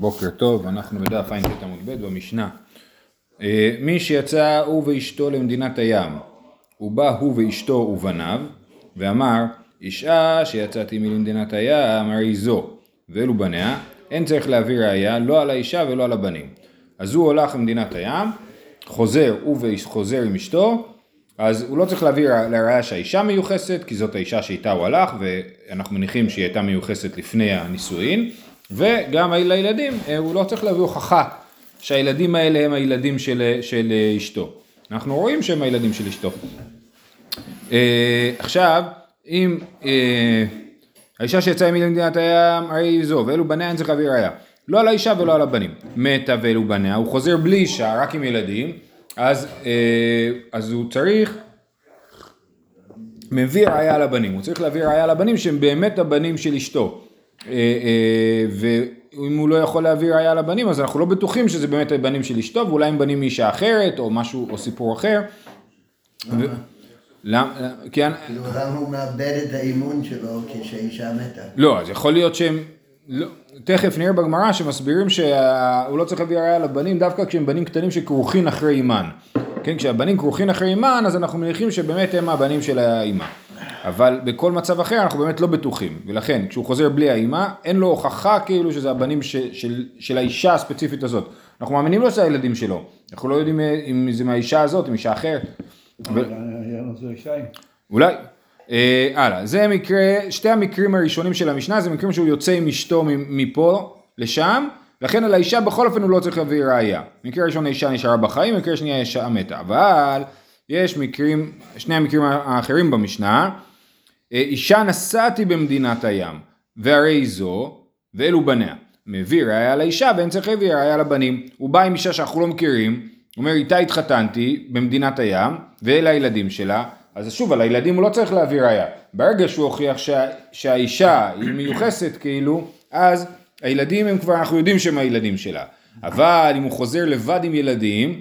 בוקר טוב, אנחנו בדף ע"ט עמוד ב' במשנה. אה, מי שיצא הוא ואשתו למדינת הים, ובא הוא ואשתו ובניו, ואמר, אישה שיצאתי מלמדינת הים, הרי זו, ואלו בניה, אין צריך להביא ראייה לא על האישה ולא על הבנים. אז הוא הולך למדינת הים, חוזר, הוא וחוזר עם אשתו, אז הוא לא צריך להביא לראייה שהאישה מיוחסת, כי זאת האישה שאיתה הוא הלך, ואנחנו מניחים שהיא הייתה מיוחסת לפני הנישואין. וגם לילדים, אה, הוא לא צריך להביא הוכחה שהילדים האלה הם הילדים של, של אה, אשתו. אנחנו רואים שהם הילדים של אשתו. אה, עכשיו, אם האישה שיצאה ממדינת הים, הרי זו, ואלו בניה אין צריך להביא ראיה. לא על האישה ולא על הבנים. מתה ואלו בניה, הוא חוזר בלי אישה, רק עם ילדים, אז, אז הוא צריך מביא ראיה על הבנים, הוא צריך להביא ראיה על הבנים שהם באמת הבנים של אשתו. אה, אה, ואם הוא לא יכול להביא ראיה לבנים אז אנחנו לא בטוחים שזה באמת הבנים של אשתו ואולי הם בנים מאישה אחרת או משהו או סיפור אחר. למה? כי... כאילו למה הוא מאבד את האימון שלו כשאישה מתה? לא, אז יכול להיות שהם... לא, תכף נראה בגמרא שמסבירים שהוא לא צריך להביא ראיה לבנים דווקא כשהם בנים קטנים שכרוכין אחרי אימן. כן, כשהבנים כרוכין אחרי אימן אז אנחנו מניחים שבאמת הם הבנים של האימא. אבל בכל מצב אחר אנחנו באמת לא בטוחים, ולכן כשהוא חוזר בלי האימא, אין לו הוכחה כאילו שזה הבנים ש, של, של האישה הספציפית הזאת. אנחנו מאמינים לו שזה הילדים שלו, אנחנו לא יודעים אה, אם זה מהאישה הזאת, אם אישה אחרת. אולי. אה, הלאה, זה מקרה, שתי המקרים הראשונים של המשנה זה מקרים שהוא יוצא עם אשתו מפה לשם, לכן על האישה בכל אופן הוא לא צריך להביא ראייה. מקרה ראשון האישה נשארה בחיים, מקרה שני האישה מתה. אבל יש מקרים, שני המקרים האחרים במשנה, אה, אישה נסעתי במדינת הים, והרי זו, ואלו בניה. מביא ראיה לאישה ואין צריך להביא ראיה לבנים. הוא בא עם אישה שאנחנו לא מכירים, אומר איתה התחתנתי במדינת הים, ואלה הילדים שלה, אז שוב על הילדים הוא לא צריך להביא ראיה. ברגע שהוא הוכיח שה, שהאישה היא מיוחסת כאילו, אז הילדים הם כבר, אנחנו יודעים שהם הילדים שלה. אבל אם הוא חוזר לבד עם ילדים,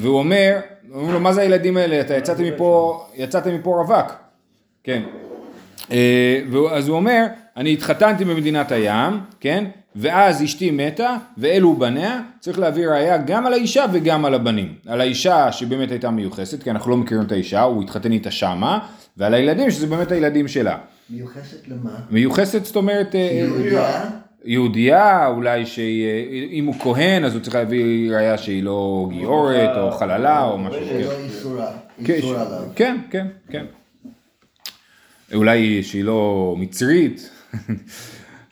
והוא אומר, אומרים לו מה זה הילדים האלה, אתה יצאת מפה, יצאת מפה רווק, כן, אה, אז הוא אומר, אני התחתנתי במדינת הים, כן? ואז אשתי מתה, ואלו בניה, צריך להביא ראייה גם על האישה וגם על הבנים. על האישה שבאמת הייתה מיוחסת, כי אנחנו לא מכירים את האישה, הוא התחתן איתה שמה, ועל הילדים שזה באמת הילדים שלה. מיוחסת למה? מיוחסת זאת אומרת... אה, יהודייה? אולי שאם הוא כהן אז הוא צריך להביא ראייה שהיא לא גיורת או חללה או משהו כזה. איסורה, איסורה עליו. כן, כן, כן. אולי שהיא לא מצרית.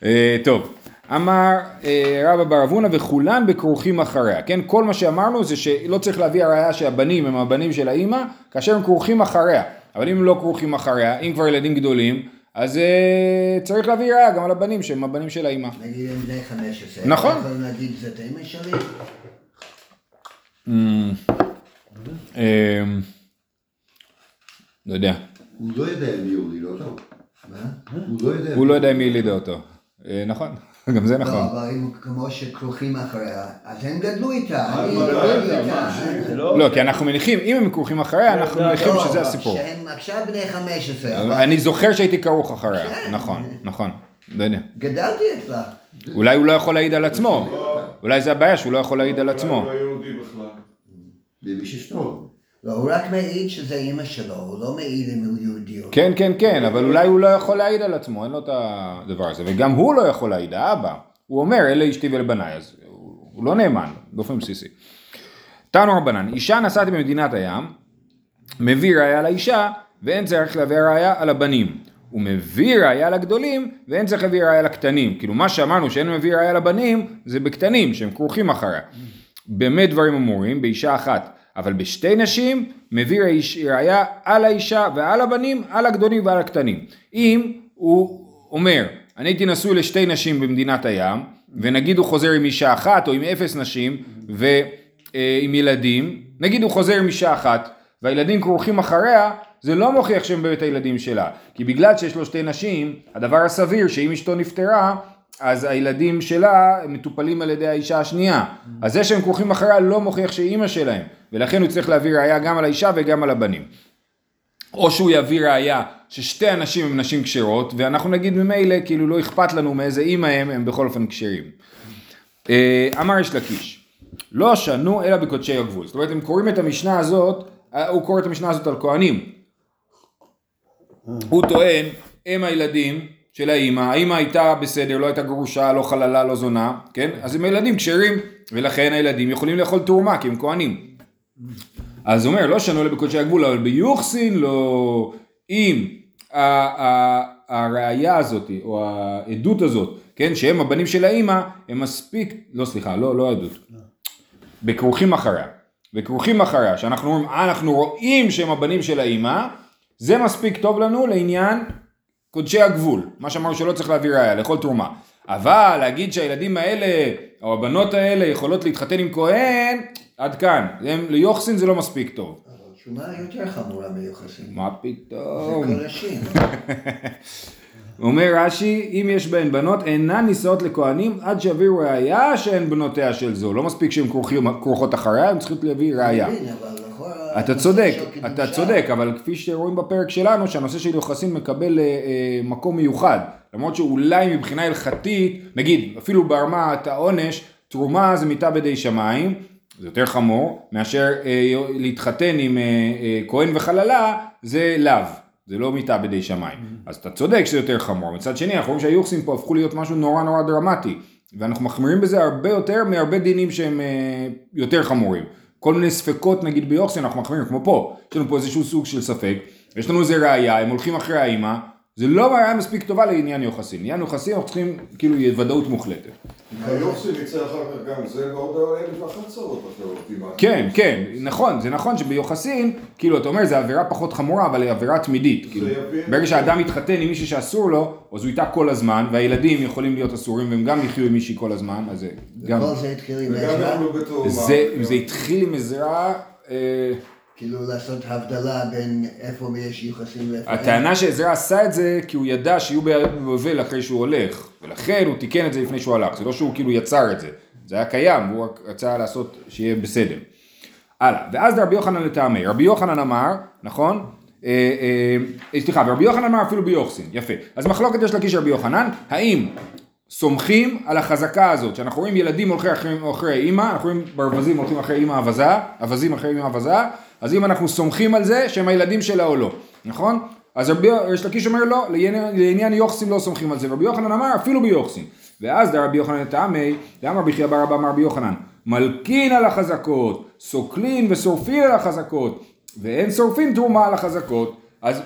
אה, טוב, אמר אה, רבא בר אבונה וכולן בכרוכים אחריה, כן? כל מה שאמרנו זה שלא צריך להביא הראייה שהבנים הם הבנים של האימא, כאשר הם כרוכים אחריה. אבל אם הם לא כרוכים אחריה, אם כבר ילדים גדולים, אז uh, צריך להביא ראייה גם על הבנים שהם הבנים של האימא. נגיד הם בני 15. נכון. יכולים להגיד זאת אימא שלי? לא יודע. הוא לא יודע מי הוליד אותו. מה? הוא לא יודע מי הליד אותו. אה, נכון, גם זה נכון. לא, אבל אם כמו שכרוכים אחריה, אז הם גדלו איתה. לא, כי אנחנו מניחים, אם הם כרוכים אחריה, אנחנו מניחים שזה הסיפור. שהם עכשיו בני 15. אני זוכר שהייתי כרוך אחריה, נכון, נכון. לא יודע. גדלתי אצלה. אולי הוא לא יכול להעיד על עצמו. אולי זה הבעיה שהוא לא יכול להעיד על עצמו. הוא לא יהודי בכלל. לא, הוא רק מעיד שזה אימא שלו, הוא לא מעיד אם הוא יהודי או... כן, כן, כן, אבל אולי הוא לא יכול להעיד על עצמו, אין לו את הדבר הזה, וגם הוא לא יכול להעיד, האבא. הוא אומר, אלה אשתי ולבניי, אז הוא לא נאמן, באופן בסיסי. תנו רבנן, אישה נסעתי במדינת הים, מביא ראיה לאישה, ואין צריך להביא ראיה על הבנים. הוא מביא ראיה לגדולים, ואין צריך להביא ראיה לקטנים. כאילו מה שאמרנו שאין מביא ראיה לבנים, זה בקטנים, שהם כרוכים אחריה. באמת דברים אמורים, באישה אחת אבל בשתי נשים מביא ראייה על האישה ועל הבנים, על הגדולים ועל הקטנים. אם הוא אומר, אני הייתי נשוי לשתי נשים במדינת הים, ונגיד הוא חוזר עם אישה אחת או עם אפס נשים ועם ילדים, נגיד הוא חוזר עם אישה אחת והילדים כרוכים אחריה, זה לא מוכיח שהם באמת הילדים שלה. כי בגלל שיש לו שתי נשים, הדבר הסביר שאם אשתו נפטרה, אז הילדים שלה מטופלים על ידי האישה השנייה. אז זה שהם כרוכים אחריה לא מוכיח שהיא אימא שלהם. ולכן הוא צריך להביא ראייה גם על האישה וגם על הבנים. או שהוא יביא ראייה ששתי הנשים הם נשים כשרות, ואנחנו נגיד ממילא כאילו לא אכפת לנו מאיזה אימא הם, הם בכל אופן כשרים. אה, אמר יש לקיש, לא שנו אלא בקודשי הגבול. זאת אומרת, הם קוראים את המשנה הזאת, אה, הוא קורא את המשנה הזאת על כהנים. הוא טוען, הם הילדים של האימא, האימא הייתה בסדר, לא הייתה גרושה, לא חללה, לא זונה, כן? אז הם ילדים כשרים, ולכן הילדים יכולים לאכול תרומה, כי הם כהנים. אז הוא אומר, לא שנו אלא בקודשי הגבול, אבל ביוחסין לא... אם הראייה הזאת, או העדות הזאת, כן, שהם הבנים של האימא, הם מספיק, לא סליחה, לא, לא העדות, בכרוכים אחריה, בכרוכים אחריה, שאנחנו אומרים, "אה, אנחנו רואים שהם הבנים של האימא, זה מספיק טוב לנו לעניין קודשי הגבול, מה שאמרנו שלא צריך להביא ראייה, לאכול תרומה. אבל להגיד שהילדים האלה, או הבנות האלה, יכולות להתחתן עם כהן, עד כאן. הם, ליוחסין זה לא מספיק טוב. אבל שומה יותר חמורה מיוחסין. מה זה פתאום? קודשים. אומר רש"י, אם יש בהן בנות, אינן נישאות לכהנים עד שיביאו ראייה שהן בנותיה של זו. לא מספיק שהן כרוכות אחריה, הן צריכות להביא ראייה. אבל. אתה צודק, אתה צודק, אבל כפי שרואים בפרק שלנו, שהנושא של יוחסין מקבל אה, אה, מקום מיוחד. למרות שאולי מבחינה הלכתית, נגיד, אפילו ברמת העונש, תרומה זה מיתה בידי שמיים, זה יותר חמור, מאשר אה, להתחתן עם אה, אה, כהן וחללה, זה לאו. זה לא מיתה בידי שמיים. אז אתה צודק שזה יותר חמור. מצד שני, אנחנו רואים שהיוחסין פה הפכו להיות משהו נורא נורא דרמטי. ואנחנו מחמירים בזה הרבה יותר מהרבה דינים שהם אה, יותר חמורים. כל מיני ספקות נגיד ביוחסין אנחנו מחמירים, כמו פה, יש לנו פה איזשהו סוג של ספק, יש לנו איזה ראייה, הם הולכים אחרי האימא, זה לא ראייה מספיק טובה לעניין יוחסין. עניין יוחסין אנחנו צריכים כאילו ודאות מוחלטת. היופסי יצא אחר כך גם זה ועוד אלף ואחת צרות. כן, כן, נכון, זה נכון שביוחסין, כאילו אתה אומר זה עבירה פחות חמורה, אבל היא עבירה תמידית. כאילו, ברגע שאדם מתחתן עם מישהי שאסור לו, אז הוא איתה כל הזמן, והילדים יכולים להיות אסורים והם גם יחיו עם מישהי כל הזמן, אז זה גם... וכל זה התחיל עם עזרא, בתור... זה, זה התחיל עם עזרה, אה, כאילו לעשות הבדלה בין איפה יש יוחסין ואיפה. הטענה שעזרא עשה את זה כי הוא ידע שיהיו בבבל אחרי שהוא הולך, ולכן הוא תיקן את זה לפני שהוא הלך, זה לא שהוא כאילו יצר את זה, זה היה קיים, הוא רק רצה לעשות שיהיה בסדר. הלאה, ואז רבי יוחנן לטעמי, רבי יוחנן אמר, נכון? אה, אה, סליחה, ורבי יוחנן אמר אפילו ביוחסין, יפה. אז מחלוקת יש לקיש רבי יוחנן, האם סומכים על החזקה הזאת, שאנחנו רואים ילדים הולכים אחרי אימא, אנחנו רואים ברווזים הולכים אחרי אימא אבזה, אווזים אחרי אימא אבזה, אז אם אנחנו סומכים על זה שהם הילדים שלה או לא, נכון? אז רבי יש לקיש אומר לא, לעניין, יוחסין לא סומכים על זה, רבי יוחנן אמר אפילו ביוחסין. ואז דרבי יוחנן לטעמי, דאמר בחייא בר אבא אמר רבי יוחנן, מלקין על החזקות, סוקלין ושורפין על החזקות, ואין שורפין תרומה על החזקות. אז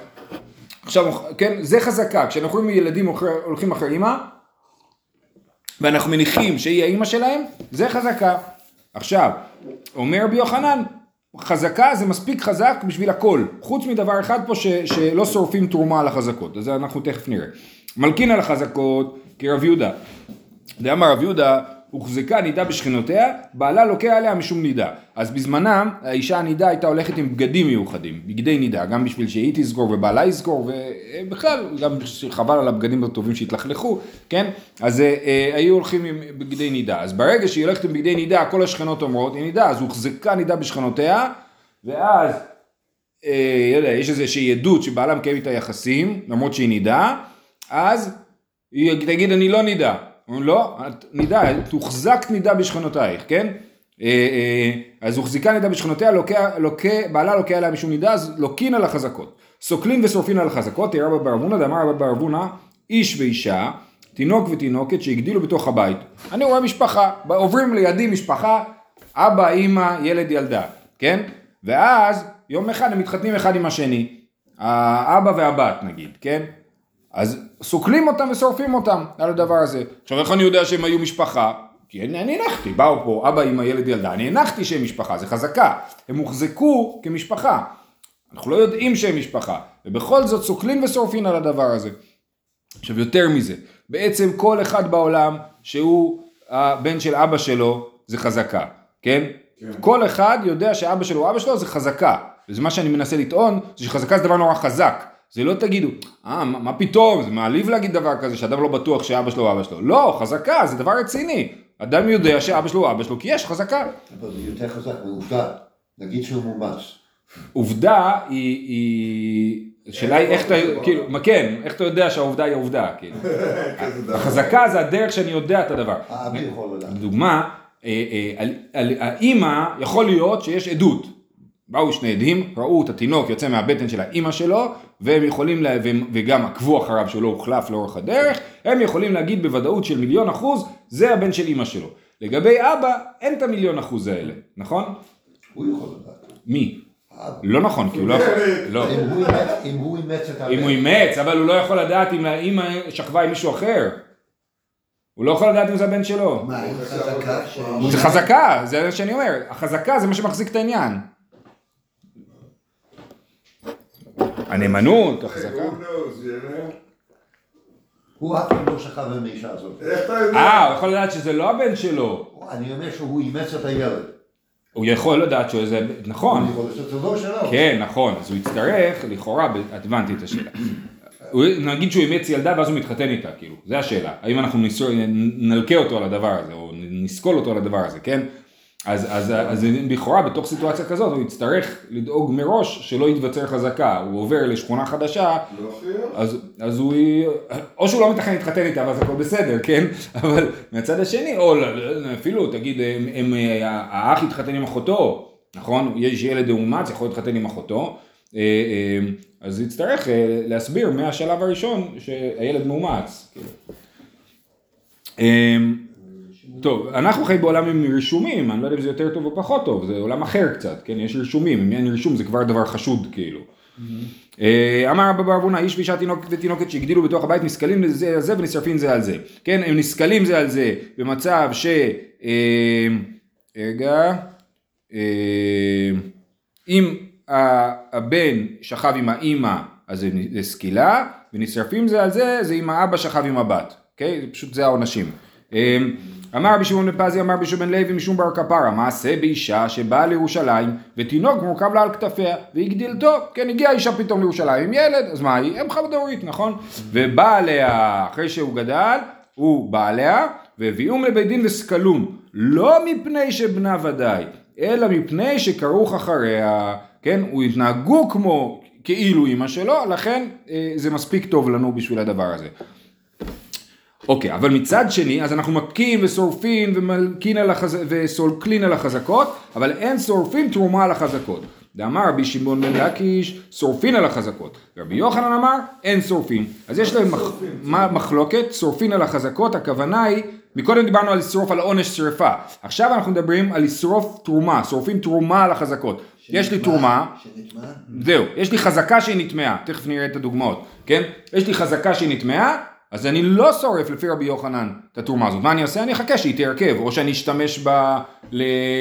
עכשיו, כן, זה חזקה, כשאנחנו רואים ילדים הולכים אחרי אימא, ואנחנו מניחים שהיא האימא שלהם, זה חזקה. עכשיו, אומר רבי יוחנן, חזקה זה מספיק חזק בשביל הכל, חוץ מדבר אחד פה ש, שלא שורפים תרומה על החזקות, אז אנחנו תכף נראה. מלקין על החזקות כרב יהודה. דאמר רב יהודה, הוחזקה נידה בשכנותיה, בעלה לוקה עליה משום נידה. אז בזמנם, האישה הנידה הייתה הולכת עם בגדים מיוחדים, בגדי נידה, גם בשביל שהיא תזכור ובעלה יזכור, ובכלל, גם חבל על הבגדים הטובים שהתלכלכו, כן? אז אה, אה, היו הולכים עם בגדי נידה. אז ברגע שהיא הולכת עם בגדי נידה, כל השכנות אומרות, היא נידה, אז הוחזקה נידה בשכנותיה, ואז אה, יודע, יש איזושהי עדות שבעלה מקיים איתה יחסים, למרות שהיא נידה, אז היא תגיד אני לא נידה. אומרים לא, נידה, תוחזק נידה בשכנותייך, כן? אה, אה, אז הוחזיקה נידה בשכנותיה, לוקה, לוקה, בעלה לוקה עליה משום נידה, אז לוקין על החזקות. סוקלין ושורפין על החזקות, תראה רבא בר אבונה, דאמר רבא בר אבונה, איש ואישה, תינוק ותינוקת שהגדילו בתוך הבית. אני רואה משפחה, עוברים לידי משפחה, אבא, אימא, ילד, ילדה, כן? ואז יום אחד הם מתחתנים אחד עם השני, האבא והבת נגיד, כן? אז סוקלים אותם ושורפים אותם על הדבר הזה. עכשיו איך אני יודע שהם היו משפחה? כי אני, הנחתי, באו פה אבא, אמא, ילד, ילדה, אני הנחתי שהם משפחה, זה חזקה. הם הוחזקו כמשפחה. אנחנו לא יודעים שהם משפחה, ובכל זאת סוקלים ושורפים על הדבר הזה. עכשיו יותר מזה, בעצם כל אחד בעולם שהוא הבן של אבא שלו זה חזקה, כן? כן. כל אחד יודע שאבא שלו הוא אבא שלו זה חזקה, וזה מה שאני מנסה לטעון, זה שחזקה זה דבר נורא חזק. זה לא תגידו, אה, מה, מה פתאום, זה מעליב להגיד דבר כזה, שאדם לא בטוח שאבא שלו הוא אבא שלו. לא, חזקה, זה דבר רציני. אדם יודע שאבא שלו הוא אבא שלו, כי יש חזקה. אבל זה יותר חזק מעובדה. נגיד שהוא מומץ. עובדה היא, היא השאלה היא איך אתה, כאילו, מה כן, איך אתה יודע שהעובדה היא עובדה, כאילו. החזקה זה הדרך שאני יודע את הדבר. האבי יכול לדעת. לדוגמה, אה, אה, האימא, יכול להיות שיש עדות. באו שני עדים, ראו את התינוק יוצא מהבטן של האימא שלו, והם יכולים, לה, והם- וגם עקבו אחריו שהוא לא הוחלף לאורך הדרך, הם יכולים להגיד בוודאות של מיליון אחוז, זה הבן של אימא שלו. לגבי אבא, אין את המיליון אחוז האלה, נכון? הוא יכול לדעת. מי? לא נכון, כי הוא לא יכול, לא. אם הוא אימץ- אם הוא אימץ את הבן. אם הוא אימץ, אבל הוא לא יכול לדעת אם האימא שכבה עם מישהו אחר. הוא לא יכול לדעת אם זה הבן שלו. מה, אין חזקה. זה חזקה, זה מה שאני אומר. החזקה זה מה שמחזיק את העניין. הנאמנות, החזקה. הוא אף פעם לא שכב עם האישה הזאת. אה, הוא יכול לדעת שזה לא הבן שלו. אני אומר שהוא אימץ את הילד. הוא יכול לדעת שזה... נכון. הוא יכול לעשות את זה שלו. כן, נכון. אז הוא יצטרך, לכאורה, את הבנתי את השאלה. נגיד שהוא אימץ ילדה ואז הוא מתחתן איתה, כאילו, זה השאלה. האם אנחנו נלקה אותו על הדבר הזה, או נסקול אותו על הדבר הזה, כן? אז, אז, אז לכאורה בתוך סיטואציה כזאת הוא יצטרך לדאוג מראש שלא יתווצר חזקה, הוא עובר לשכונה חדשה, לא. אז, אז הוא, או שהוא לא מתכנן להתחתן איתה ואז הכל בסדר, כן? אבל מהצד השני, או לא- אפילו תגיד, הם, הם, האח התחתן עם אחותו, נכון? יש ילד מאומץ, יכול להתחתן עם אחותו, אה, אה, אז יצטרך אה, להסביר מהשלב הראשון שהילד מאומץ. טוב, אנחנו חיים בעולם עם רישומים, אני לא יודע אם זה יותר טוב או פחות טוב, זה עולם אחר קצת, כן, יש רישומים, אם אין רישום זה כבר דבר חשוד כאילו. אה, אמר רבא בר אבונה, איש ואישה תינוק ותינוקת שהגדילו בתוך הבית נסכלים לזה על זה ונשרפים זה על זה. כן, הם נסכלים זה על זה במצב ש... אה, רגע, אה, אם הבן שכב עם האימא אז זה זה סקילה, ונשרפים זה על זה, זה אם האבא שכב עם הבת. אוקיי? זה פשוט זה העונשים. אמר רבי שמעון בן פזי אמר רבי שמעון בן לוי משום בר כפרה מעשה באישה שבאה לירושלים ותינוק מורכב לה על כתפיה והגדילתו כן הגיעה אישה פתאום לירושלים עם ילד אז מה היא אם חד-הורית נכון? ובא עליה אחרי שהוא גדל הוא בא עליה והביאום לבית דין וסקלום לא מפני שבנה ודאי אלא מפני שכרוך אחריה כן הוא התנהגו כמו כאילו אימא שלו לכן אה, זה מספיק טוב לנו בשביל הדבר הזה אוקיי, אבל מצד שני, אז אנחנו מכים ושורפים ומלקין על החז... וסולקלין על החזקות, אבל אין שורפים תרומה על החזקות. דאמר רבי שמעון בן לקיש, שורפין על החזקות. רבי יוחנן אמר, אין שורפין. אז יש להם מח... מחלוקת, שורפין על החזקות, הכוונה היא, מקודם דיברנו על לשרוף על עונש שרפה, עכשיו אנחנו מדברים על לשרוף תרומה, שורפים תרומה על החזקות. יש לי שנטמע- תרומה, שנטמע? זהו, יש לי חזקה שהיא נטמעה, תכף נראה את הדוגמאות, כן? יש לי חזקה שהיא נטמעה, אז אני לא שורף לפי רבי יוחנן את התרומה הזאת. מה אני עושה? אני אחכה שהיא תרכב, או שאני אשתמש בה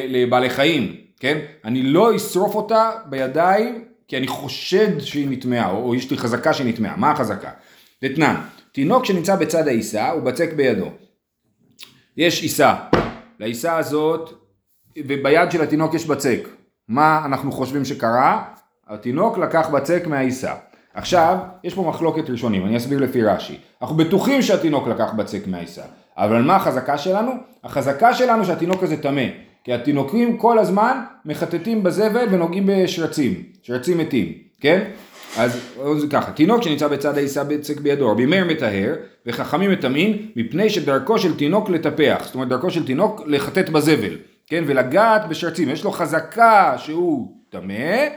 לבעלי חיים, כן? אני לא אשרוף אותה בידיים, כי אני חושד שהיא נטמעה, או, או יש לי חזקה שהיא נטמעה. מה החזקה? דתנן, תינוק שנמצא בצד העיסה, הוא בצק בידו. יש עיסה, לעיסה הזאת, וביד של התינוק יש בצק. מה אנחנו חושבים שקרה? התינוק לקח בצק מהעיסה. עכשיו, יש פה מחלוקת ראשונים, אני אסביר לפי רש"י. אנחנו בטוחים שהתינוק לקח בצק מהעיסה, אבל מה החזקה שלנו? החזקה שלנו שהתינוק הזה טמא, כי התינוקים כל הזמן מחטטים בזבל ונוגעים בשרצים, שרצים מתים, כן? אז זה ככה, תינוק שנמצא בצד העיסה בצק בידו, רבי מאיר מטהר, וחכמים מטמאים, מפני שדרכו של תינוק לטפח, זאת אומרת דרכו של תינוק לחטט בזבל, כן, ולגעת בשרצים, יש לו חזקה שהוא טמא,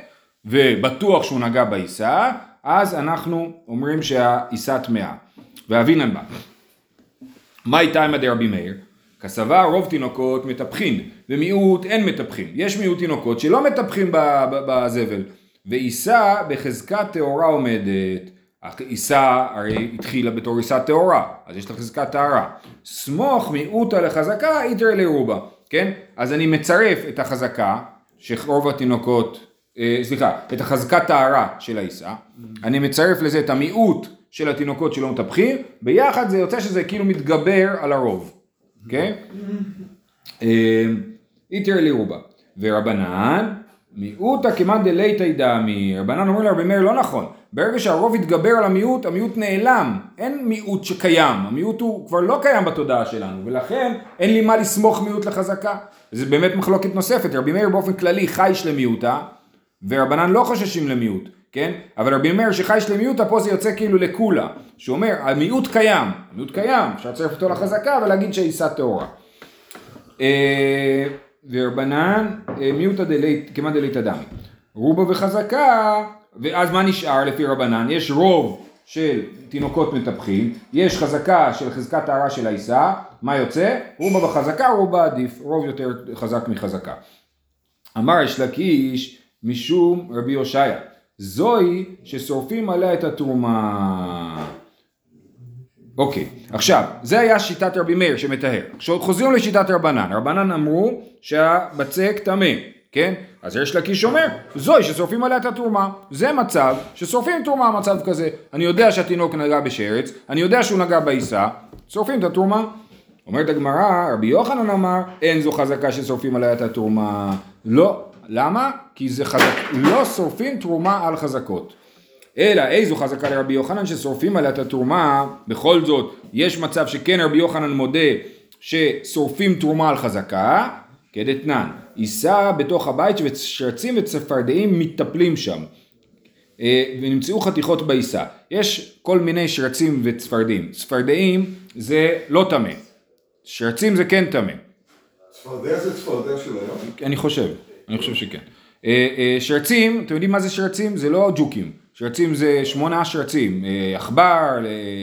ובטוח שהוא נגע בעיסה, אז אנחנו אומרים שהעיסה טמאה. ואבינן בה. מה איתה עם דרבי מאיר? כסבה רוב תינוקות מטפחין, ומיעוט אין מטפחין. יש מיעוט תינוקות שלא מטפחין בזבל. ועיסה בחזקת טהורה עומדת. עיסה הרי התחילה בתור עיסה טהורה, אז יש לה חזקת טהרה. סמוך מיעוטה לחזקה איתר לרובה, כן? אז אני מצרף את החזקה, שרוב התינוקות, סליחה, את החזקת טהרה של העיסה, אני מצרף לזה את המיעוט של התינוקות שלא מטפחים, ביחד זה יוצא שזה כאילו מתגבר על הרוב, כן? אה, איתר לירובה. ורבנן, מיעוטה כמאן דלייתא דמי, רבנן אומר לרבי מאיר לא נכון, ברגע שהרוב יתגבר על המיעוט, המיעוט נעלם, אין מיעוט שקיים, המיעוט הוא כבר לא קיים בתודעה שלנו, ולכן אין לי מה לסמוך מיעוט לחזקה. זה באמת מחלוקת נוספת, רבי מאיר באופן כללי חי שלמיעוטה, ורבנן לא חוששים למיעוט, כן? אבל רבי מאיר שחי שלמיותא פה זה יוצא כאילו לקולה, שאומר המיעוט קיים, המיעוט קיים, אפשר לצרף אותו לחזקה ולהגיד שהעיסה טהורה. אה, ורבנן אה, מיעוטא דלית, כמעט דלית אדמי. רובה וחזקה, ואז מה נשאר לפי רבנן? יש רוב של תינוקות מטפחים, יש חזקה של חזקת טהרה של העיסה, מה יוצא? רובה וחזקה, רובה עדיף, רוב יותר חזק מחזקה. אמר יש לקיש משום רבי הושעיה, זוהי ששורפים עליה את התרומה. אוקיי, עכשיו, זה היה שיטת רבי מאיר שמטהר. עכשיו חוזרים לשיטת רבנן, רבנן אמרו שהבצק טמא, כן? אז יש לקיש אומר, זוהי ששורפים עליה את התרומה. זה מצב ששורפים תרומה, מצב כזה. אני יודע שהתינוק נגע בשרץ, אני יודע שהוא נגע בעיסה, שורפים את התרומה. אומרת הגמרא, רבי יוחנן אמר, אין זו חזקה ששורפים עליה את התרומה. לא. למה? כי זה חזק, לא שורפים תרומה על חזקות. אלא איזו חזקה לרבי יוחנן ששורפים עליה את התרומה, בכל זאת יש מצב שכן רבי יוחנן מודה ששורפים תרומה על חזקה, כדתנן, יישא בתוך הבית ושרצים וצפרדעים מתטפלים שם. אה, ונמצאו חתיכות בעיסה. יש כל מיני שרצים וצפרדעים. צפרדעים זה לא טמא. שרצים זה כן טמא. צפרדע זה צפרדע של היום? אני חושב, אני חושב שכן. אה, אה, שרצים, אתם יודעים מה זה שרצים? זה לא ג'וקים. שרצים זה שמונה שרצים. אה, עכבר,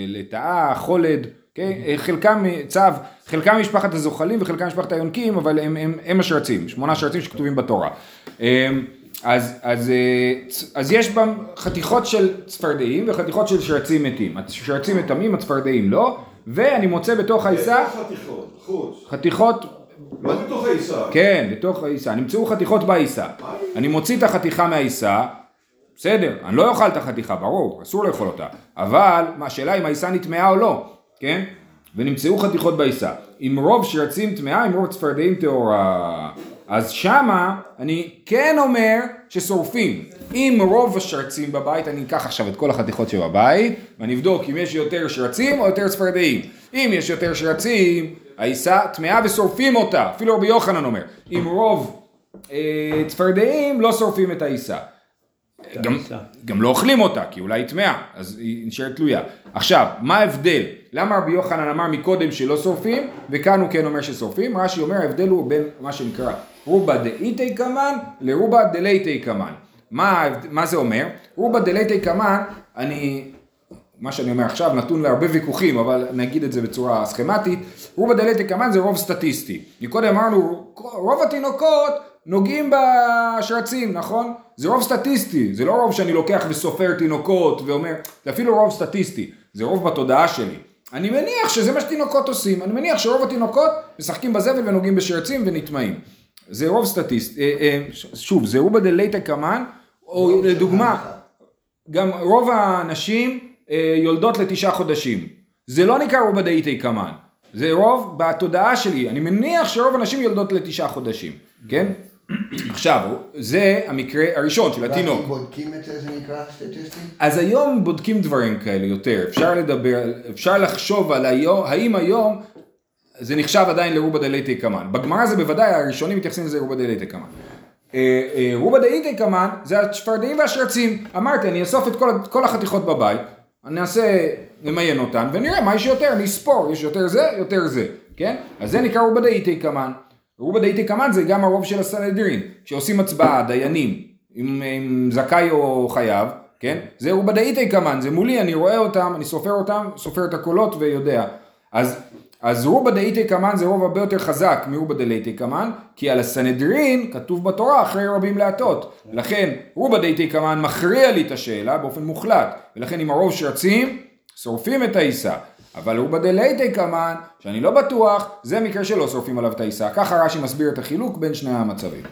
לטאה, חולד. כן? אה, חלקם צו, חלקם משפחת הזוחלים וחלקם משפחת היונקים, אבל הם, הם, הם השרצים, שמונה שרצים שכתובים בתורה. אז, אז, אז יש בם חתיכות של צפרדעים וחתיכות של שרצים מתים. השרצים מטמאים, הצפרדעים לא, ואני מוצא בתוך העיסה איזה חתיכות? חוץ. חתיכות לא בתוך העיסה. כן, בתוך העיסה. נמצאו חתיכות בעיסה. אני מוציא את החתיכה מהעיסה, בסדר, אני לא אוכל את החתיכה, ברור, אסור לאכול אותה. אבל, מה, השאלה אם העיסה נטמעה או לא, כן? ונמצאו חתיכות בעיסה. עם רוב שרצים טמאה, עם רוב צפרדעים טהורה. אז שמה אני כן אומר ששורפים. אם רוב השרצים בבית, אני אקח עכשיו את כל החתיכות שבבית, ואני אבדוק אם יש יותר שרצים או יותר צפרדעים. אם יש יותר שרצים, העיסה טמאה ושורפים אותה, אפילו רבי יוחנן אומר. אם רוב אה, צפרדעים, לא שורפים את העיסה. גם, גם לא אוכלים אותה, כי אולי היא טמאה, אז היא נשארת תלויה. עכשיו, מה ההבדל? למה רבי יוחנן אמר מקודם שלא שורפים, וכאן הוא כן אומר ששורפים? רש"י אומר ההבדל הוא בין מה שנקרא רובה דאיתי קמן לרובה דלייתי קמן. מה, מה זה אומר? רובה דלייתי קמן, אני, מה שאני אומר עכשיו נתון להרבה ויכוחים, אבל נגיד את זה בצורה סכמטית, רובה דלייתי קמן זה רוב סטטיסטי. מקודם אמרנו, רוב התינוקות נוגעים בשרצים, נכון? זה רוב סטטיסטי, זה לא רוב שאני לוקח וסופר תינוקות ואומר, זה אפילו רוב סטטיסטי, זה רוב בתודעה שלי. אני מניח שזה מה שתינוקות עושים, אני מניח שרוב התינוקות משחקים בזבל ונוגעים בשרצים ונטמעים. זה רוב סטטיסטי, אה, אה, שוב, זה רובה דלייתא קמן, או לדוגמה, גם רוב הנשים אה, יולדות לתשעה חודשים. זה לא נקרא רובה דאיתי קמן, זה רוב בתודעה שלי, אני מניח שרוב הנשים יולדות לתשעה חודשים, כן? עכשיו, זה המקרה הראשון של התינוק. בודקים את זה זה נקרא סטטיסטי? אז היום בודקים דברים כאלה יותר, אפשר לדבר, אפשר לחשוב על היום, האם היום זה נחשב עדיין לרובה דלייטי קמן. בגמרא זה בוודאי, הראשונים מתייחסים לזה רובה דלייטי קמן. אה, אה, רובה דלייטי קמן זה הצפרדעים והשרצים. אמרתי, אני אאסוף את כל, כל החתיכות בבית, אני אעשה, נמיין אותן, ונראה מה יש יותר, נספור, יש יותר זה, יותר זה, כן? אז זה נקרא רובה דלייטי קמן. רובה דלייטי קמן זה גם הרוב של הסנהדרין, שעושים הצבעה, דיינים, עם, עם זכאי או חייב, כן? זה רובה דאיתי קמן, זה מולי, אני רואה אותם, אני סופר אותם, סופר את הקולות ויודע. אז, אז רובה דאיתי קמן זה רוב הרבה יותר חזק מרובה דלייתי קמן, כי על הסנהדרין כתוב בתורה אחרי רבים להטות. לכן רובה דאיתי קמן מכריע לי את השאלה באופן מוחלט, ולכן אם הרוב שרצים, שורפים את העיסה. אבל רובה דלייתי קמן, שאני לא בטוח, זה מקרה שלא שורפים עליו את העיסה. ככה רש"י מסביר את החילוק בין שני המצבים.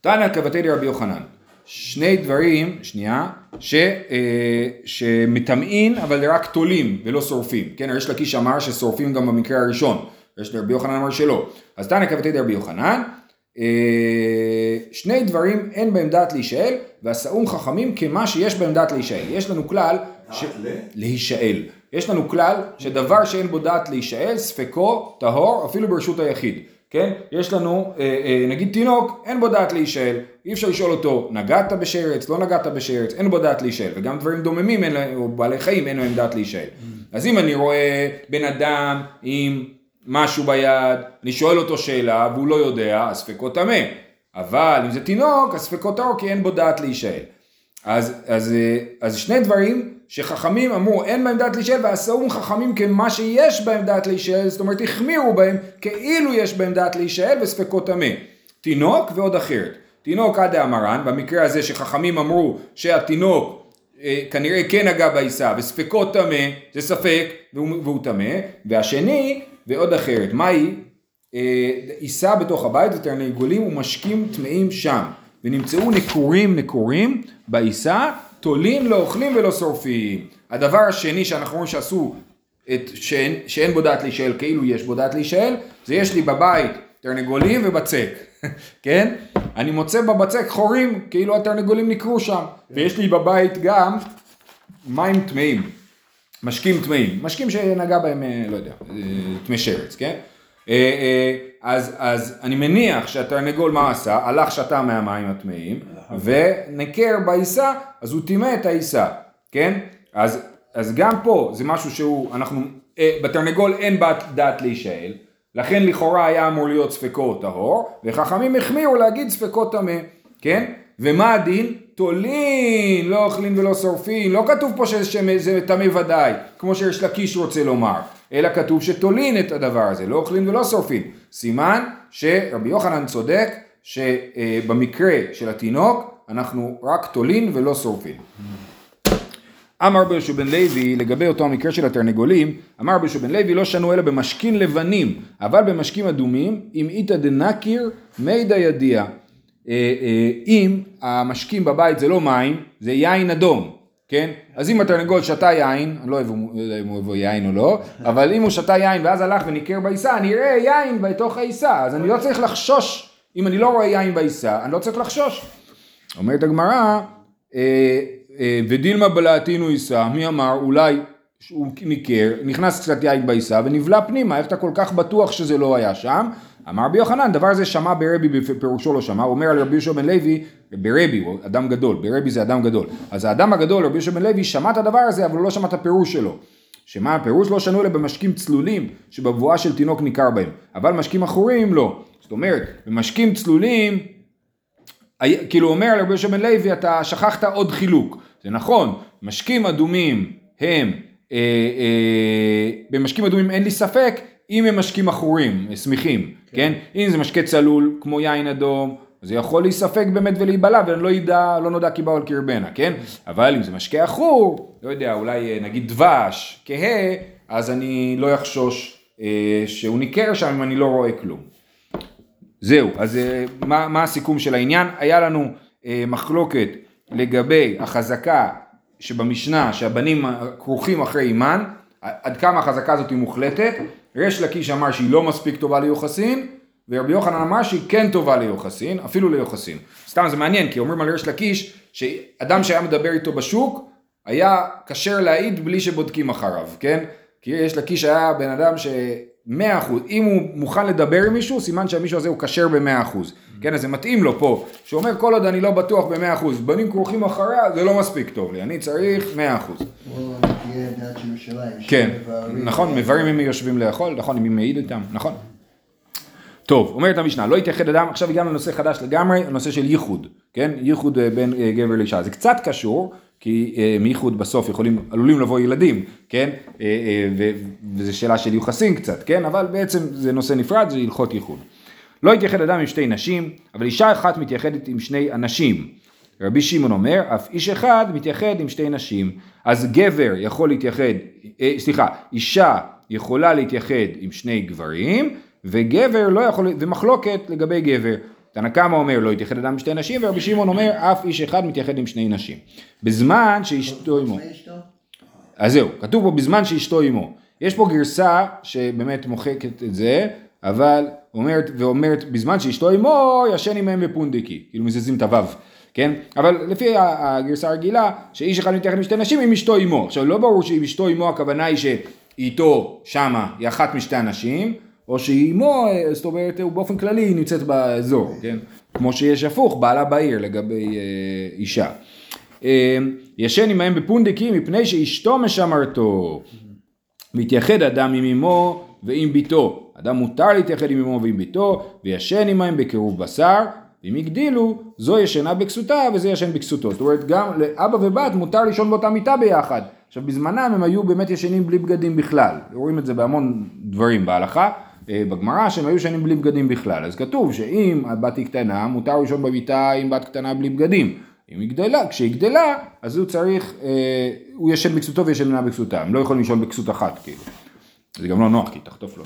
תנא כבתי דרבי יוחנן. שני דברים, שנייה, ש, אה, שמטמאים אבל רק תולים ולא שורפים. כן, הריש לקיש אמר ששורפים גם במקרה הראשון. יש לרבי יוחנן אמר שלא. אז תנא כבתי דרבי יוחנן, אה, שני דברים אין בהם דעת להישאל, ועשאום חכמים כמה שיש בהם דעת להישאל. יש לנו כלל, ש... להישאל. יש לנו כלל שדבר שאין בו דעת להישאל, ספקו, טהור, אפילו ברשות היחיד. כן? יש לנו, אה, אה, נגיד תינוק, אין בו דעת להישאל, אי אפשר לשאול אותו, נגעת בשרץ, לא נגעת בשרץ, אין בו דעת להישאל, וגם דברים דוממים, אין להם, או בעלי חיים, אין להם דעת להישאל. אז אם אני רואה בן אדם עם משהו ביד, אני שואל אותו שאלה, והוא לא יודע, אז ספקו טמא. אבל אם זה תינוק, ספקו טהור, כי אין בו דעת להישאל. אז, אז, אה, אז שני דברים שחכמים אמרו אין בהם דעת להישאל ועשו חכמים כמה שיש בהם דעת להישאל, זאת אומרת החמירו בהם כאילו יש בהם דעת להישאל וספקות טמא. תינוק ועוד אחרת. תינוק עד האמרן, במקרה הזה שחכמים אמרו שהתינוק אה, כנראה כן נגע בעיסה וספקות טמא, זה ספק והוא טמא, והשני ועוד אחרת, מהי? אה, עיסה בתוך הבית ותרנגולים ומשקים טמאים שם. ונמצאו נקורים נקורים בעיסה, תולים לא אוכלים ולא שורפים. הדבר השני שאנחנו רואים שעשו, את, שאין, שאין בו דעת להישאל כאילו יש בו דעת להישאל, זה יש לי בבית תרנגולים ובצק, כן? אני מוצא בבצק חורים כאילו התרנגולים נקרו שם, ויש לי בבית גם מים טמאים, משקים טמאים, משקים שנגע בהם, אה, לא יודע, אה, טמא שרץ, כן? אה, אז, אז אני מניח שהתרנגול מה עשה? הלך שתה מהמים הטמאים ונקר בעיסה, אז הוא טימא את העיסה, כן? אז, אז גם פה זה משהו שהוא, אנחנו, בתרנגול אין בת דעת להישאל, לכן לכאורה היה אמור להיות ספקו טהור, וחכמים החמירו להגיד ספקו טמא, כן? ומה הדין? תולין, לא אוכלים ולא שורפים, לא כתוב פה שזה טמא ודאי, כמו שיש לקיש רוצה לומר, אלא כתוב שתולין את הדבר הזה, לא אוכלים ולא שורפים. סימן שרבי יוחנן צודק שבמקרה של התינוק אנחנו רק תולין ולא שורפים. אמר יהושע בן לוי לגבי אותו המקרה של התרנגולים, אמר יהושע בן לוי לא שנו אלא במשכין לבנים, אבל במשקים אדומים, אם איתא דנקיר מידא ידיע. אה, אה, אם המשקים בבית זה לא מים, זה יין אדום, כן? אז אם התרנגול שתה יין, אני לא יודע אם הוא אוהב יין או לא, אבל אם הוא שתה יין ואז הלך וניקר בעיסה, אני אראה יין בתוך העיסה, אז אני לא צריך לחשוש, אם אני לא רואה יין בעיסה, אני לא צריך לחשוש. אומרת הגמרא, אה, ודילמה בלעתינו עיסה, מי אמר, אולי הוא ניקר, נכנס קצת יין בעיסה ונבלע פנימה, איך אתה כל כך בטוח שזה לא היה שם? אמר רבי יוחנן, דבר זה שמע ברבי בפירושו לא שמע, הוא אומר על רבי יהושע בן לוי, ברבי הוא אדם גדול, ברבי זה אדם גדול, אז האדם הגדול, רבי יהושע בן לוי, שמע את הדבר הזה, אבל הוא לא שמע את הפירוש שלו. שמה הפירוש לא שנו אלא במשקים צלולים, שבבואה של תינוק ניכר בהם, אבל משקים עכורים לא. זאת אומרת, במשקים צלולים, כאילו אומר לרבי יהושע בן לוי, אתה שכחת עוד חילוק. זה נכון, משקים אדומים הם, אה, אה, במשקים אדומים אין לי ספק, אם הם משקים עכורים, שמחים, כן. כן? אם זה משקה צלול, כמו יין אדום, זה יכול להיספק באמת ולהיבלע, ואני לא ידע, לא נודע כי באו על קרבנה, כן? אבל אם זה משקה עכור, לא יודע, אולי אה, נגיד דבש, כהה, אז אני לא אחשוש אה, שהוא ניכר שם אם אני לא רואה כלום. זהו, אז אה, מה, מה הסיכום של העניין? היה לנו אה, מחלוקת לגבי החזקה שבמשנה שהבנים כרוכים אחרי אימן, עד כמה החזקה הזאת היא מוחלטת, ריש לקיש אמר שהיא לא מספיק טובה ליוחסין, ורבי יוחנן אמר שהיא כן טובה ליוחסין, אפילו ליוחסין. סתם זה מעניין, כי אומרים על ריש לקיש, שאדם שהיה מדבר איתו בשוק, היה כשר להעיד בלי שבודקים אחריו, כן? כי יש לקיש היה בן אדם ש... מאה אחוז, אם הוא מוכן לדבר עם מישהו, סימן שהמישהו הזה הוא כשר במאה אחוז. כן, אז זה מתאים לו פה, שאומר כל עוד אני לא בטוח במאה אחוז, בנים כרוכים אחריה, זה לא מספיק טוב לי, אני צריך מאה אחוז. כן, נכון, מברים אם יושבים לאכול, נכון, אם היא מעיד איתם, נכון. טוב, אומרת המשנה, לא יתייחד אדם, עכשיו הגענו לנושא חדש לגמרי, הנושא של ייחוד, כן? ייחוד אה, בין אה, גבר לאישה. זה קצת קשור, כי אה, מייחוד בסוף יכולים, עלולים לבוא ילדים, כן? וזו שאלה של יוחסין קצת, כן? אבל בעצם זה נושא נפרד, זה הלכות ייחוד. לא יתייחד אדם עם שתי נשים, אבל אישה אחת מתייחדת עם שני אנשים. רבי שמעון אומר, אף איש אחד מתייחד עם שתי נשים. אז גבר יכול להתייחד, סליחה, אישה יכולה להתייחד עם שני גברים, וגבר לא יכול, ומחלוקת לגבי גבר. תנא קמא אומר לא יתייחד אדם עם שתי נשים, ורבי שמעון אומר אף איש אחד מתייחד עם שני נשים. בזמן שאשתו עמו. אז זהו, כתוב פה בזמן שאשתו עמו. יש פה גרסה שבאמת מוחקת את זה, אבל אומרת, ואומרת בזמן שאשתו עמו ישן עמהם בפונדקי, כאילו מזיזים את הוו, כן? אבל לפי הגרסה הרגילה, שאיש אחד מתייחד עם שתי נשים עם אשתו עמו. עכשיו לא ברור שאם אשתו עמו הכוונה היא שאיתו שמה היא אחת משתי הנשים, או שהיא אמו, אה, זאת אומרת, הוא באופן כללי נמצאת באזור, כן? כמו שיש הפוך, בעלה בעיר לגבי אה, אישה. אה, ישן עמהם בפונדקים מפני שאשתו משמרתו. מתייחד אדם עם אמו ועם ביתו. אדם מותר להתייחד עם אמו ועם ביתו, וישן עמהם בקירוב בשר, ואם הגדילו, זו ישנה בכסותה וזה ישן בכסותו. זאת אומרת, גם לאבא ובת מותר לישון באותה מיטה ביחד. עכשיו, בזמנם הם היו באמת ישנים בלי בגדים בכלל. רואים את זה בהמון דברים בהלכה. אה, בגמרא שהם היו ישנים בלי בגדים בכלל. אז כתוב שאם הבת היא קטנה, מותר לישון במיטה עם בת קטנה בלי בגדים. אם היא גדלה, כשהיא גדלה, אז הוא צריך, אה, הוא ישן בכסותו וישנה בכסותה. הם לא יכולים לישון בכסות אחת, כאילו. זה גם לא נוח, כי תחטוף לו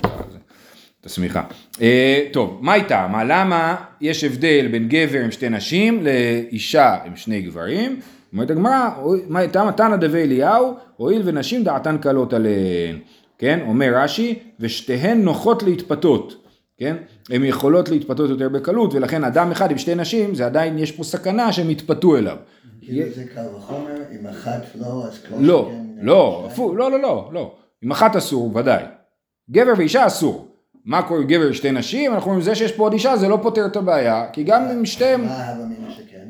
את השמיכה. אה, טוב, מה איתה? מה, למה יש הבדל בין גבר עם שתי נשים לאישה עם שני גברים? אומרת הגמרא, מה איתה מתנא דבי אליהו, הואיל ונשים דעתן קלות עליהן. כן, אומר רש"י, ושתיהן נוחות להתפתות. כן? הן יכולות להתפתות יותר בקלות, ולכן אדם אחד עם שתי נשים, זה עדיין, יש פה סכנה שהם יתפתו אליו. כאילו זה קל וחומר, אם אחת לא, אז כל לא, לא, לא, לא, לא, לא. עם אחת אסור, ודאי. גבר ואישה אסור. מה קורה גבר ושתי נשים? אנחנו אומרים, זה שיש פה עוד אישה זה לא פותר את הבעיה, כי גם אם שתיהם... מה הווה אמינא שכן?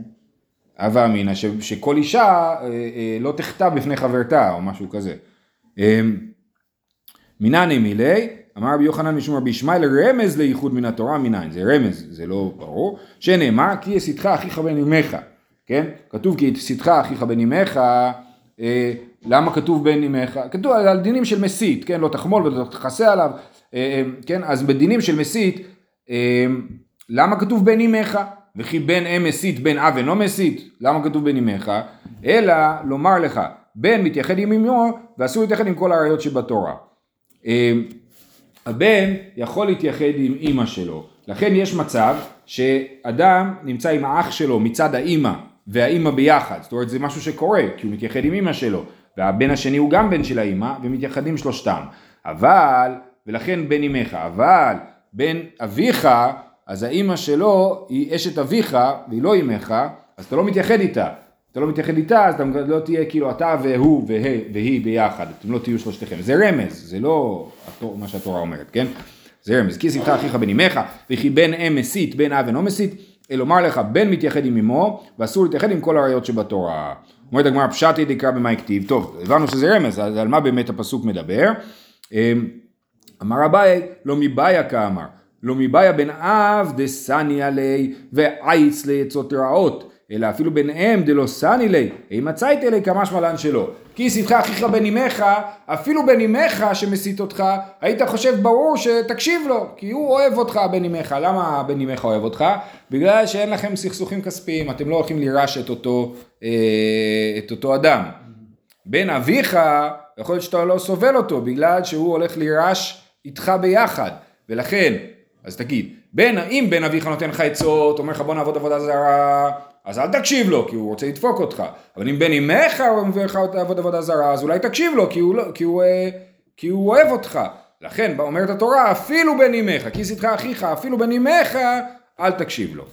הווה אמינא, שכל אישה אה, אה, לא תחטא בפני חברתה, או משהו כזה. מנני מילי, אמר רבי יוחנן משום רבי ישמעאל רמז לייחוד מן התורה מנין, זה רמז, זה לא ברור, שנאמר כי יסיתך אחיך בן אמך, כן? כתוב כי יסיתך אחיך בן אמך, אה, למה כתוב בן אמך? כתוב על דינים של מסית, כן? לא תחמול ולא תכסה עליו, אה, אה, כן? אז בדינים של מסית, אה, למה כתוב בן אמך? וכי בן אם מסית בן אב אינו מסית, למה כתוב בן אמך? אלא לומר לך, בן מתייחד עם אמו ואסור להתייחד עם כל העריות שבתורה. אה, הבן יכול להתייחד עם אימא שלו, לכן יש מצב שאדם נמצא עם האח שלו מצד האימא והאימא ביחד, זאת אומרת זה משהו שקורה כי הוא מתייחד עם אימא שלו. והבן השני הוא גם בן של האימא ומתייחדים שלושתם, אבל, ולכן בן אמך, אבל בן אביך, אז האימא שלו היא אשת אביך והיא לא אמך, אז אתה לא מתייחד איתה, אתה לא מתייחד איתה, אז אתה לא תהיה כאילו אתה והוא והיא, והיא ביחד, אתם לא תהיו שלושתכם. זה רמז, זה לא התור, מה שהתורה אומרת, כן? זה רמז. כי שמחה אחיך בן אמך, וכי בן אם מסית, בן אב אינו מסית, אלא אומר לך, בן מתייחד עם אמו, ואסור להתייחד עם כל העריות שבתורה. אומרת הגמרא, פשטי דקרא במה הכתיב. טוב, הבנו שזה רמז, אז על מה באמת הפסוק מדבר? אמ, אמר אביי, לא מבעיה כאמר, לא מבעיה בן אב דסני עלי ועייץ לעצות רעות, אלא אפילו בן אם דלא סני לי, אם מצאית אלי כמשמע לן שלא. כי יסיתך אחיך בן אמך, אפילו בן אמך שמסית אותך, היית חושב ברור שתקשיב לו, כי הוא אוהב אותך בן אמך. למה בן אמך אוהב אותך? בגלל שאין לכם סכסוכים כספיים, אתם לא הולכים לירש את אותו, אה, את אותו אדם. בן אביך, יכול להיות שאתה לא סובל אותו, בגלל שהוא הולך לירש איתך ביחד, ולכן, אז תגיד, בן, אם בן אביך נותן לך עצות, אומר לך בוא נעבוד עבודה זרה, אז אל תקשיב לו, כי הוא רוצה לדפוק אותך. אבל אם בן אמך הוא מביא לך לעבוד עבודה זרה, אז אולי תקשיב לו, כי הוא, לא, כי הוא, אה, כי הוא אוהב אותך. לכן, אומרת התורה, אפילו בן אמך, כי עשיתך אחיך, אפילו בן אמך, אל תקשיב לו.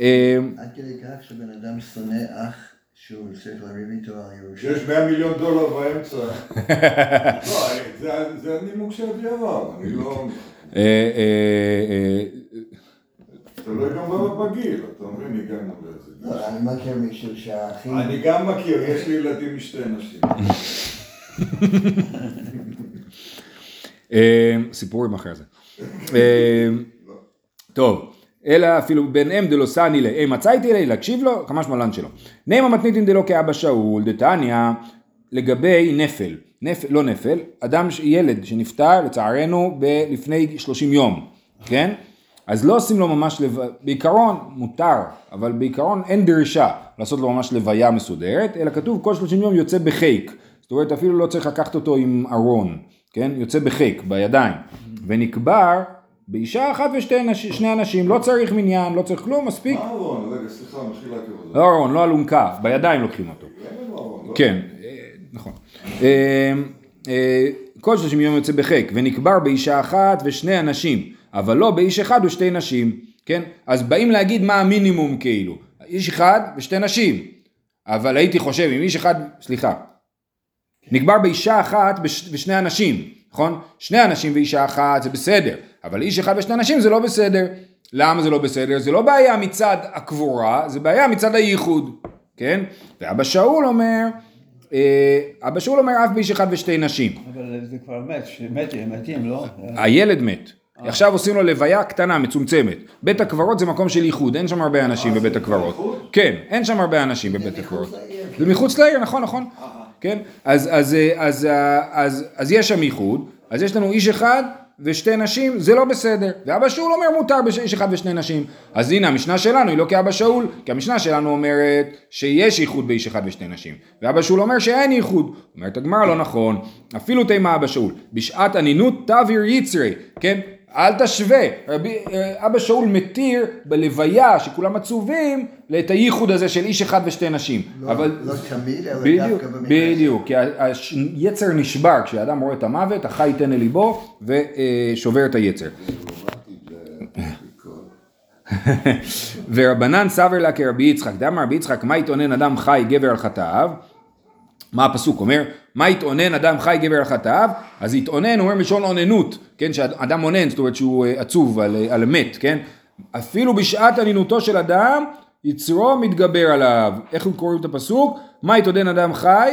אה, עד כדי כך שבן אדם שונא אח שהוא צריך לריב איתו על ירושה. שיש 100 מיליון דולר באמצע. לא, זה- זה הנימוק של אמר, אני לא... תלוי גם בגיל, אתה מבין, הגענו לזה. לא, אני מכיר מישהו שהאחים... אני גם מכיר, יש לי ילדים משתי נשים. אה, סיפורים אחרי זה. אה, טוב, אלא אפילו בן אם דלא סני לי, אם מצאתי לי, להקשיב לו, כמה שמלן שלו. נעמה מתניתין דלא כאבא שאול, דתניא, לגבי נפל, נפל, לא נפל, אדם, ילד שנפטר לצערנו לפני 30 יום, כן? אז לא עושים לו ממש, לב... בעיקרון מותר, אבל בעיקרון אין דרישה לעשות לו ממש לוויה מסודרת, אלא כתוב כל 30 יום יוצא בחיק, זאת אומרת אפילו לא צריך לקחת אותו עם ארון, כן? יוצא בחיק, בידיים, ונקבר באישה אחת ושני שני אנשים, לא צריך מניין, לא צריך כלום, מספיק. מה אהרון? רגע, סליחה, מחילה כבודו. לא ארון, לא אלונקה, בידיים לוקחים אותו. לא? כן, אה, נכון. אה, אה, כל שלושים יום יוצא בחיק, ונקבר באישה אחת ושני אנשים, אבל לא באיש אחד ושתי נשים, כן? אז באים להגיד מה המינימום כאילו, איש אחד ושתי נשים, אבל הייתי חושב אם איש אחד, סליחה, נקבר באישה אחת וש- ושני אנשים, נכון? שני אנשים ואישה אחת זה בסדר, אבל איש אחד ושתי נשים זה לא בסדר. למה זה לא בסדר? זה לא בעיה מצד הקבורה, זה בעיה מצד הייחוד, כן? ואבא שאול אומר, אה, אבא שאול אומר אף באיש אחד ושתי נשים. אבל זה כבר מת, שמתים, מתים, לא? הילד מת. עכשיו עושים לו לוויה קטנה, מצומצמת. בית הקברות זה מקום של ייחוד, אין שם הרבה אנשים בבית הקברות. כן, אין שם הרבה אנשים בבית הקברות. זה מחוץ לעיר, נכון, נכון. כן, אז, אז, אה, אז, אה, אז, אז יש שם ייחוד, אז יש לנו איש אחד ושתי נשים, זה לא בסדר. ואבא שאול אומר מותר באיש אחד ושני נשים. אז הנה המשנה שלנו היא לא כאבא שאול, כי המשנה שלנו אומרת שיש ייחוד באיש אחד ושתי נשים. ואבא שאול אומר שאין ייחוד. אומרת הגמרא לא נכון, אפילו תימה אבא שאול. בשעת אנינות תבהיר יצרי, כן? אל תשווה, רבי, אה, אבא שאול מתיר בלוויה שכולם עצובים את הייחוד הזה של איש אחד ושתי נשים. לא, אבל לא תמיד, אלא בדיוק, דווקא במקרה. בדיוק, כי היצר נשבר כשאדם רואה את המוות, החי ייתן אל ליבו ושובר את היצר. ורבנן סבר לה כרבי יצחק, דאמר רבי יצחק, מה יתאונן אדם חי גבר על חטאיו? מה הפסוק אומר? מה יתאונן אדם חי גבר על חטאיו? אז יתאונן הוא אומר מלשון אוננות, כן? שאדם אונן, זאת אומרת שהוא אה, עצוב על, אה, על מת, כן? אפילו בשעת אנינותו של אדם, יצרו מתגבר עליו. איך הם קוראים את הפסוק? מה יתאונן אדם חי?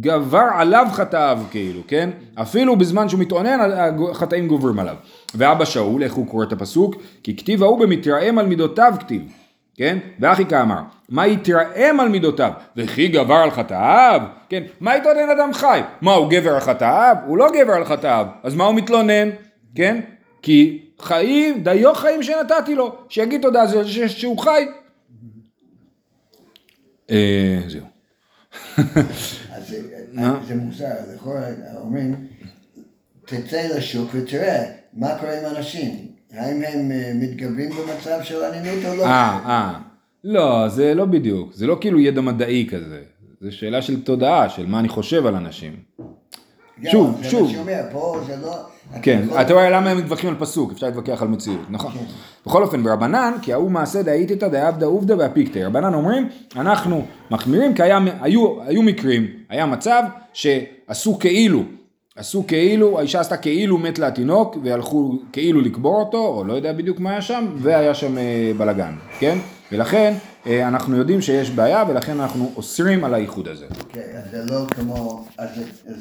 גבר עליו חטאיו כאילו, כן? אפילו בזמן שהוא מתאונן, החטאים גוברים עליו. ואבא שאול, איך הוא קורא את הפסוק? כי כתיב ההוא במתרעם על מידותיו כתיב. כן? ואחי כאמר, מה יתרעם על מידותיו? וכי גבר על חטאיו? כן? מה יתלונן אדם חי? מה, הוא גבר על חטאיו? הוא לא גבר על חטאיו. אז מה הוא מתלונן? כן? כי חיים, דיו חיים שנתתי לו. שיגיד תודה זה שהוא חי. אה, זהו. אז זה- מוזר, לכאורה אומרים, תצא לשוק ותראה מה קורה עם אנשים. האם הם אה, מתגברים במצב של אנינות או לא? אה, אה. לא, זה לא בדיוק. זה לא כאילו ידע מדעי כזה. זה שאלה של תודעה, של מה אני חושב על אנשים. שוב, זה שוב. מה שאומר, פה זה לא... כן, אתה רואה למה הם מתווכחים על פסוק, אפשר להתווכח על מציאות, נכון. בכל אופן, ברבנן, כי ההוא מעשה דאיתתא דעבדא עובדא והפיקתא. רבנן אומרים, אנחנו מחמירים כי היו מקרים, היה מצב שעשו כאילו, עשו כאילו, האישה עשתה כאילו מת לה התינוק, והלכו כאילו לקבור אותו, או לא יודע בדיוק מה היה שם, והיה שם אה, בלאגן, כן? ולכן אה, אנחנו יודעים שיש בעיה, ולכן אנחנו אוסרים על האיחוד הזה. כן, אז זה לא כמו... אז